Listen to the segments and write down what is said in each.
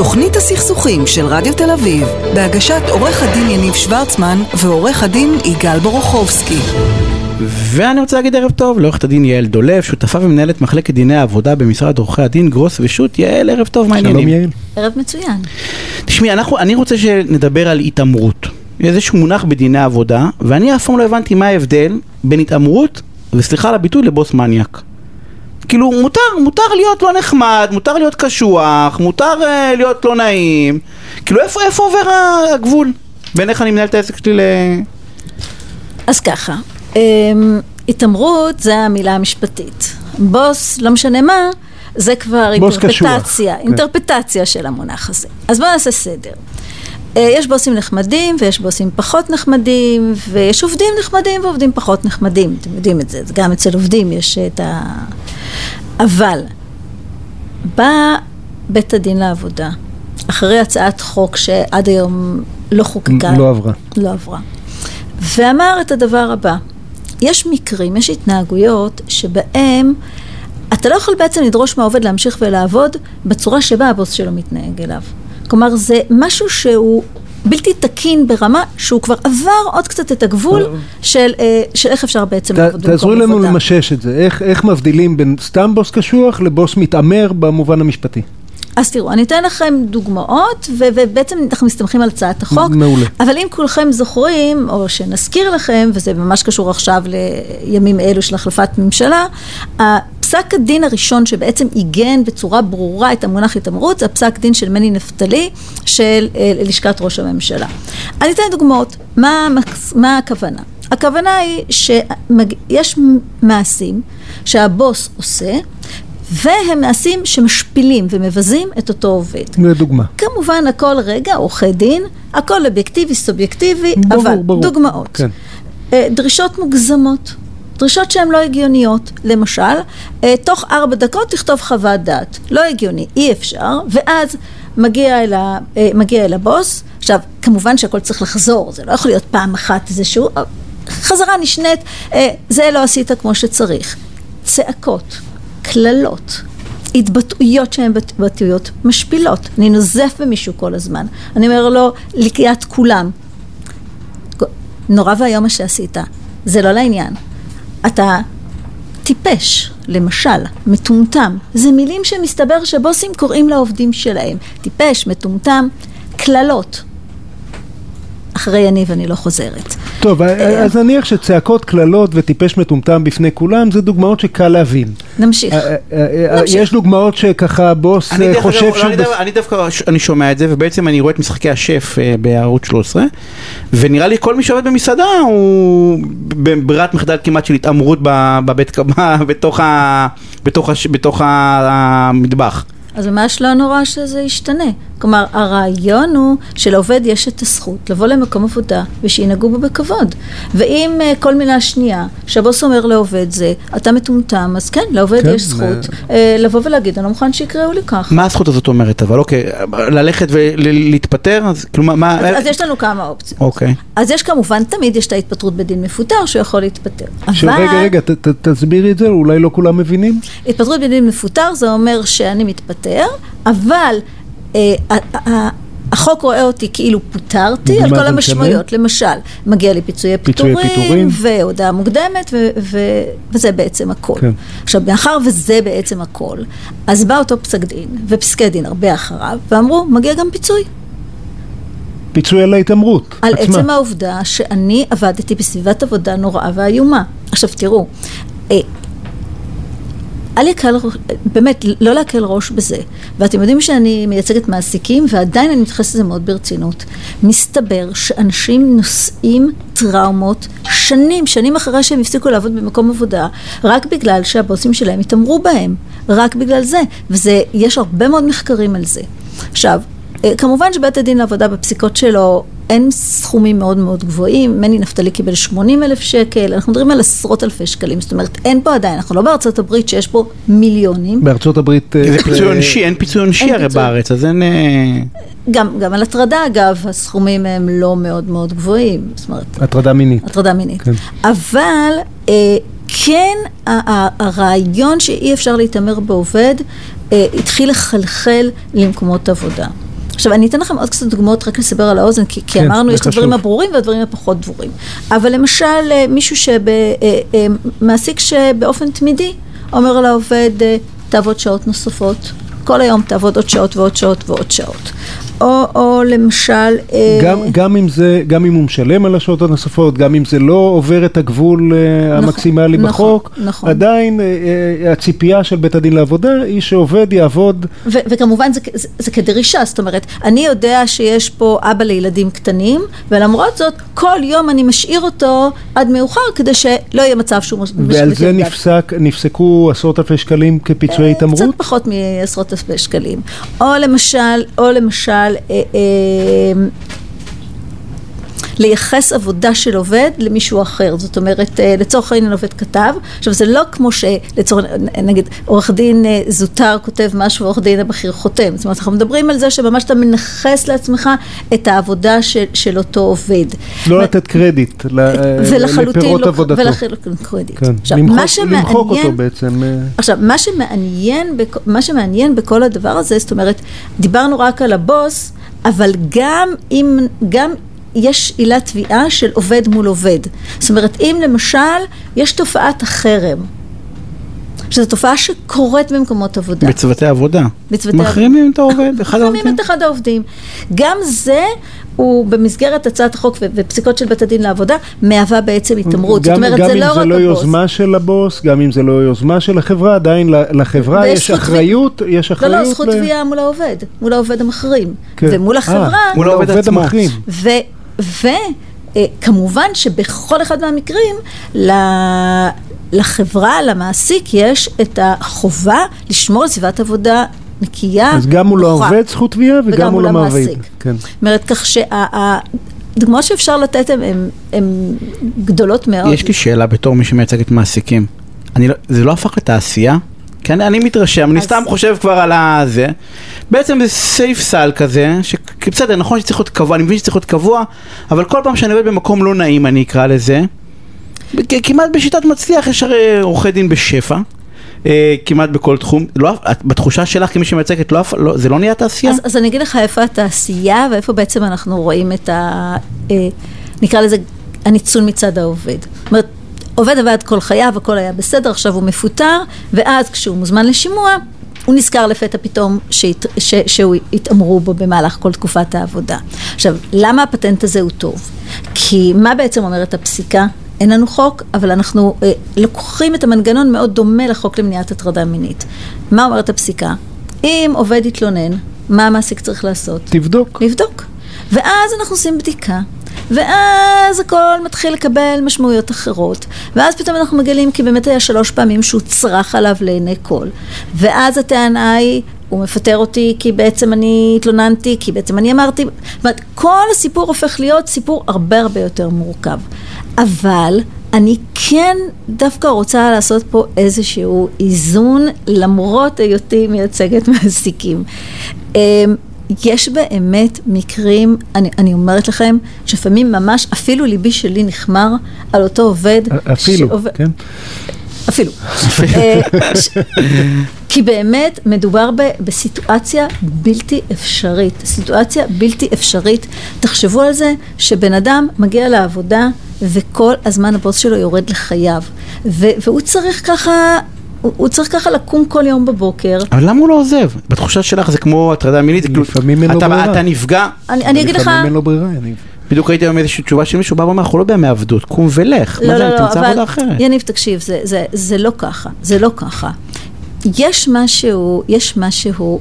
תוכנית הסכסוכים של רדיו תל אביב, בהגשת עורך הדין יניב שוורצמן ועורך הדין יגאל בורוכובסקי. ואני רוצה להגיד ערב טוב לעורכת הדין יעל דולב, שותפה ומנהלת מחלקת דיני העבודה במשרד עורכי הדין גרוס ושות'. יעל, ערב טוב, מה העניינים? שלום יעל. ערב מצוין. תשמעי, אנחנו, אני רוצה שנדבר על התעמרות. איזשהו מונח בדיני העבודה, ואני אף פעם לא הבנתי מה ההבדל בין התעמרות, וסליחה על הביטוי, לבוס מניאק. כאילו, מותר, מותר להיות לא נחמד, מותר להיות קשוח, מותר uh, להיות לא נעים. כאילו, איפה, איפה עובר הגבול? בין איך אני מנהל את העסק שלי ל... אז ככה, אמ, התעמרות זה המילה המשפטית. בוס, לא משנה מה, זה כבר אינטרפטציה, קשוח, כן. אינטרפטציה של המונח הזה. אז בואו נעשה סדר. אה, יש בוסים נחמדים ויש בוסים פחות נחמדים ויש עובדים נחמדים ועובדים פחות נחמדים, אתם יודעים את זה, זה גם אצל עובדים יש את ה... אבל בא בית הדין לעבודה אחרי הצעת חוק שעד היום לא חוקקה, לא עברה. לא עברה, ואמר את הדבר הבא, יש מקרים, יש התנהגויות שבהם אתה לא יכול בעצם לדרוש מהעובד להמשיך ולעבוד בצורה שבה הבוס שלו מתנהג אליו. כלומר, זה משהו שהוא בלתי תקין ברמה שהוא כבר עבר עוד קצת את הגבול של, אה, של איך אפשר בעצם לעבוד במקום תעזרו לנו עבודה. למשש את זה, איך, איך מבדילים בין סתם בוס קשוח לבוס מתעמר במובן המשפטי. אז תראו, אני אתן לכם דוגמאות, ו- ובעצם אנחנו מסתמכים על הצעת החוק. מעולה. אבל אם כולכם זוכרים, או שנזכיר לכם, וזה ממש קשור עכשיו לימים אלו של החלפת ממשלה, הפסק הדין הראשון שבעצם עיגן בצורה ברורה את המונח התעמרות, זה הפסק דין של מני נפתלי, של אה, לשכת ראש הממשלה. אני אתן דוגמאות. מה, מה הכוונה? הכוונה היא שיש מעשים שהבוס עושה, והם מעשים שמשפילים ומבזים את אותו עובד. לדוגמה. כמובן הכל רגע, עורכי דין, הכל אובייקטיבי, סובייקטיבי, ברור, אבל ברור. דוגמאות. כן. אה, דרישות מוגזמות, דרישות שהן לא הגיוניות. למשל, אה, תוך ארבע דקות תכתוב חוות דעת. לא הגיוני, אי אפשר, ואז מגיע אל, ה, אה, מגיע אל הבוס. עכשיו, כמובן שהכל צריך לחזור, זה לא יכול להיות פעם אחת איזשהו... אה, חזרה נשנית, זה לא עשית כמו שצריך. צעקות, קללות, התבטאויות שהן התבטאויות משפילות. אני נוזף במישהו כל הזמן. אני אומר לו, לקריאת כולם. נורא ואיום מה שעשית, זה לא לעניין. אתה טיפש, למשל, מטומטם, זה מילים שמסתבר שבוסים קוראים לעובדים שלהם. טיפש, מטומטם, קללות. אחרי יניב אני לא חוזרת. טוב, אז נניח שצעקות, קללות וטיפש מטומטם בפני כולם, זה דוגמאות שקל להבין. נמשיך. אה, אה, אה. יש דוגמאות שככה בוס אני אה, דרך חושב אגב, שהוא... אני דווקא- אני ש- שומע את זה, ובעצם אני רואה את משחקי השף אה, בערוץ 13, ונראה לי כל מי שעובד במסעדה הוא בברירת מחדל כמעט של התעמרות בבית קמה, בתוך המטבח. אז ממש לא נורא שזה ישתנה. כלומר, הרעיון הוא שלעובד יש את הזכות לבוא למקום עבודה ושינהגו בו בכבוד. ואם אה, כל מילה שנייה שהבוס אומר לעובד זה, אתה מטומטם, אז כן, לעובד כן, יש זכות אה, לבוא ולהגיד, אני לא מוכן שיקראו לי כך. מה הזכות הזאת אומרת אבל? אוקיי, ללכת ולהתפטר? אז כאילו מה-. אז, אז יש לנו כמה אופציות. אוקיי. אז יש כמובן, תמיד יש את ההתפטרות בדין מפוטר שיכול להתפטר. ש- רגע, רגע, ת- ת- תסבירי את זה, אולי לא כולם מבינים. התפטרות בדין מפוטר זה אומר שאני מתפטר, אבל אה, החוק רואה אותי כאילו פוטרתי על כל המשמעויות. למשל, מגיע לי פיצויי פיטורים, פיטורים. והודעה מוקדמת, ו- ו- וזה בעצם הכל. כן. עכשיו, מאחר וזה בעצם הכל, אז בא אותו פסק דין, ופסקי דין הרבה אחריו, ואמרו, מגיע גם פיצוי. פיצוי על ההתעמרות על עצמה. עצם העובדה שאני עבדתי בסביבת עבודה נוראה ואיומה. עכשיו תראו, אה, אל יקל, באמת, לא להקל ראש בזה. ואתם יודעים שאני מייצגת מעסיקים, ועדיין אני מתייחסת לזה מאוד ברצינות. מסתבר שאנשים נושאים טראומות שנים, שנים אחרי שהם הפסיקו לעבוד במקום עבודה, רק בגלל שהבוסים שלהם התעמרו בהם. רק בגלל זה. ויש הרבה מאוד מחקרים על זה. עכשיו, אה, כמובן שבית הדין לעבודה בפסיקות שלו אין סכומים מאוד מאוד גבוהים, מני נפתלי קיבל 80 אלף שקל, אנחנו מדברים על עשרות אלפי שקלים, זאת אומרת אין פה עדיין, אנחנו לא בארצות הברית שיש פה מיליונים, בארצות הברית... אה, זה פיצוי אה, עונשי, אין פיצוי עונשי הרי פיצוי. בארץ, אז אין... אה, גם, גם על הטרדה אגב, הסכומים הם לא מאוד מאוד גבוהים, זאת אומרת, הטרדה מינית. הטרדה מינית. כן. אבל אה, כן ה- ה- הרעיון שאי אפשר להתעמר בעובד, אה, התחיל לחלחל למקומות עבודה. עכשיו, אני אתן לכם עוד קצת דוגמאות רק לסבר על האוזן, כי, כי כן, אמרנו, זה יש את הדברים. הברורים והדברים הפחות ברורים. אבל למשל, אה, מישהו שמעסיק שבאופן תמידי אומר לעובד, אה, תעבוד שעות נוספות. כל היום תעבוד עוד שעות ועוד שעות ועוד שעות. או, או למשל... אה, גם, גם, אם זה, גם אם הוא משלם על השעות הנוספות, גם אם זה לא עובר את הגבול אה, נכון, המקסימלי נכון, בחוק, נכון. עדיין אה, אה, הציפייה של בית הדין לעבודה היא שעובד יעבוד ו- וכמובן זה, זה, זה כדרישה, זאת אומרת, אני יודע שיש פה אבא לילדים קטנים, ולמרות זאת, כל יום אני משאיר אותו עד מאוחר, כדי שלא יהיה מצב שהוא ועל זה. נפסק, נפסקו עשרות אלפי שקלים כפיצויי אה, התעמרות? קצת פחות מעשרות אלפי שקלים. או למשל, או למשל, אה, אה, לייחס עבודה של עובד למישהו אחר, זאת אומרת, אה, לצורך העניין עובד כתב, עכשיו זה לא כמו שלצורך, נגיד, עורך דין אה, זוטר כותב משהו ועורך דין הבכיר חותם, זאת אומרת, אנחנו מדברים על זה שממש אתה מנכס לעצמך את העבודה של, של אותו עובד. לא לתת קרדיט ל- ולחלוטין לפירות לא, עבודתו. ולחלוטין קרדיט. כן, עכשיו, למחוק, מה שמעניין, למחוק אותו בעצם. אה, עכשיו, מה שמעניין, מה שמעניין בכל הדבר הזה, זאת אומרת, דיברנו רק על הבוס, אבל גם אם, גם יש עילת תביעה של עובד מול עובד. זאת אומרת, אם למשל יש תופעת החרם, שזו תופעה שקורית במקומות עבודה. בצוותי עבודה. בצוותי מחרימים את העובד, אחד מחרימים העובדים. את אחד העובדים. גם זה הוא במסגרת הצעת החוק ו- ופסיקות של בית הדין לעבודה, מהווה בעצם התעמרות. זאת גם, אומרת, גם זה אם לא זה רק לא הבוס. יוזמה של הבוס, גם אם זה לא יוזמה של החברה, עדיין ל- לחברה יש זכות אחריות, יש לא, אחריות. לא, זכות ל- תביעה מול העובד, מול העובד המחרים. כן. ומול אה, החברה, מול העובד עצמו. המחרים. וכמובן שבכל אחד מהמקרים, ל- לחברה, למעסיק, יש את החובה לשמור על סביבת עבודה נקייה. אז גם מול. העובד זכות תביעה וגם מול המעביד. כן. זאת אומרת, כך שהדוגמאות שאפשר לתת הן גדולות מאוד. יש לי שאלה בתור מי שמייצגת מעסיקים. אני לא, זה לא הפך לתעשייה? כי אני, מתרשם, אני סתם חושב כבר על הזה. בעצם זה סייף סל כזה, שבסדר, נכון שצריך להיות קבוע, אני מבין שצריך להיות קבוע, אבל כל פעם שאני עובד במקום לא נעים, אני אקרא לזה, כמעט בשיטת מצליח יש הרי עורכי דין בשפע. אה, כמעט בכל תחום, לא, את- בתחושה שלך כמי שמייצגת, לא, לא, זה לא נהיה תעשייה? אז, אז אני אגיד לך איפה התעשייה ואיפה בעצם אנחנו רואים את ה... אה, נקרא לזה הניצול מצד העובד. זאת אומרת, עובד עבד כל חייו, הכל היה בסדר, עכשיו הוא מפוטר, ואז כשהוא מוזמן לשימוע, הוא נזכר לפתע פתאום שהת, ש, שהוא התעמרו בו במהלך כל תקופת העבודה. עכשיו, למה הפטנט הזה הוא טוב? כי מה בעצם אומרת הפסיקה? אין לנו חוק, אבל אנחנו אה, לוקחים את המנגנון מאוד דומה לחוק למניעת הטרדה מינית. מה אומרת הפסיקה? אם עובד יתלונן, מה המעסיק צריך לעשות? תבדוק. לבדוק. ואז אנחנו עושים בדיקה, ואז הכל מתחיל לקבל משמעויות אחרות, ואז פתאום אנחנו מגלים כי באמת היה שלוש פעמים שהוא צרח עליו לעיני כל, ואז הטענה היא, הוא מפטר אותי כי בעצם אני התלוננתי, כי בעצם אני אמרתי, זאת אומרת, כל הסיפור הופך להיות סיפור הרבה הרבה יותר מורכב. אבל אני כן דווקא רוצה לעשות פה איזשהו איזון, למרות היותי מייצגת מעסיקים. יש באמת מקרים, אני, אני אומרת לכם, שלפעמים ממש אפילו ליבי שלי נחמר על אותו עובד. אפילו, שעובד- כן? אפילו. אה, כי באמת מדובר ב- בסיטואציה בלתי אפשרית. סיטואציה בלתי אפשרית. תחשבו על זה שבן אדם מגיע לעבודה וכל הזמן הבוס שלו יורד לחייו. ו- והוא צריך ככה... הוא הוא צריך ככה לקום כל יום בבוקר. אבל למה הוא לא עוזב? בתחושה שלך זה כמו הטרדה מינית, כאילו, לפעמים אין לו אתה, ברירה. אתה נפגע, אני, אני אגיד לך... לפעמים אין לו ברירה, אני... בדיוק ראיתי היום איזושהי תשובה של מישהו בא ואומר, אנחנו לא בימי עבדות, קום ולך, מה לא, זה, לא, לא, תמצא אבל עבודה אחרת. יניב, תקשיב, זה, זה, זה לא ככה, זה לא ככה. יש משהו, יש משהו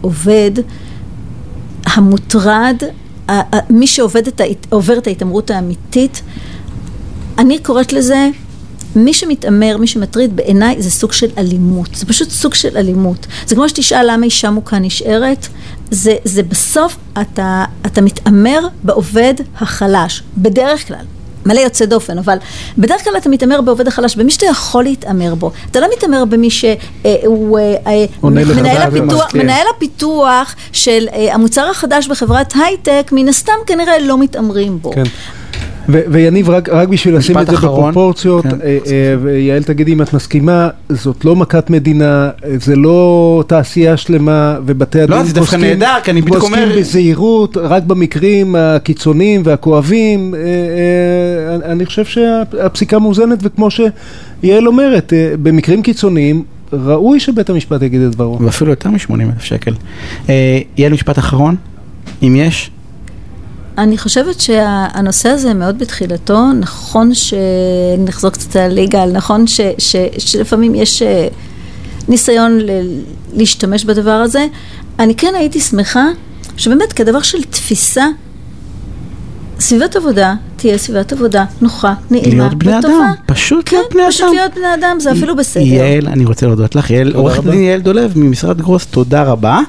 בעובד המוטרד, ה- ה- מי שעובד את, ההת- עובר את ההתעמרות האמיתית, אני קוראת לזה, מי שמתעמר, מי שמטריד, בעיניי זה סוג של אלימות. זה פשוט סוג של אלימות. זה כמו שתשאל למה אישה מוכה נשארת, זה, זה בסוף, אתה, אתה מתעמר בעובד החלש, בדרך כלל. מלא יוצא דופן, אבל בדרך כלל אתה מתעמר בעובד החלש, במי שאתה יכול להתעמר בו. אתה לא מתעמר במי שהוא לך מנהל, ואז הפיתוח. מנהל הפיתוח של אה, המוצר החדש בחברת הייטק, מן הסתם כנראה לא מתעמרים בו. כן. ויניב, רק, רק בשביל לשים את זה אחרון. בפרופורציות, כן. אה, אה, ויעל תגידי אם את מסכימה, זאת לא מכת מדינה, זה לא תעשייה שלמה, ובתי הדין לא, זה דווקא נהדר, כי אני בדיוק אומר- פוסקים בזהירות, רק במקרים הקיצוניים והכואבים, אה, אה, אני- אני חושב שהפסיקה מאוזנת, וכמו שיעל אומרת, אה, במקרים קיצוניים, ראוי שבית המשפט יגיד את דברו. ואפילו יותר מ-80 אלף שקל. אה, יעל משפט אחרון, אם יש. אני חושבת שהנושא הזה מאוד בתחילתו, נכון שנחזור קצת על יגאל, נכון ש, ש, שלפעמים יש אה, ניסיון ל, להשתמש בדבר הזה. אני כן הייתי שמחה שבאמת כדבר של תפיסה, סביבת עבודה תהיה סביבת עבודה נוחה, נעימה להיות בני וטובה. אדם, פשוט כן, להיות בני פשוט אדם. להיות בני אדם, זה אפילו בסדר. יעל, אני רוצה להודות לך, יעל, עורכת. דין יעל דולב ממשרד גרוס, תודה רבה.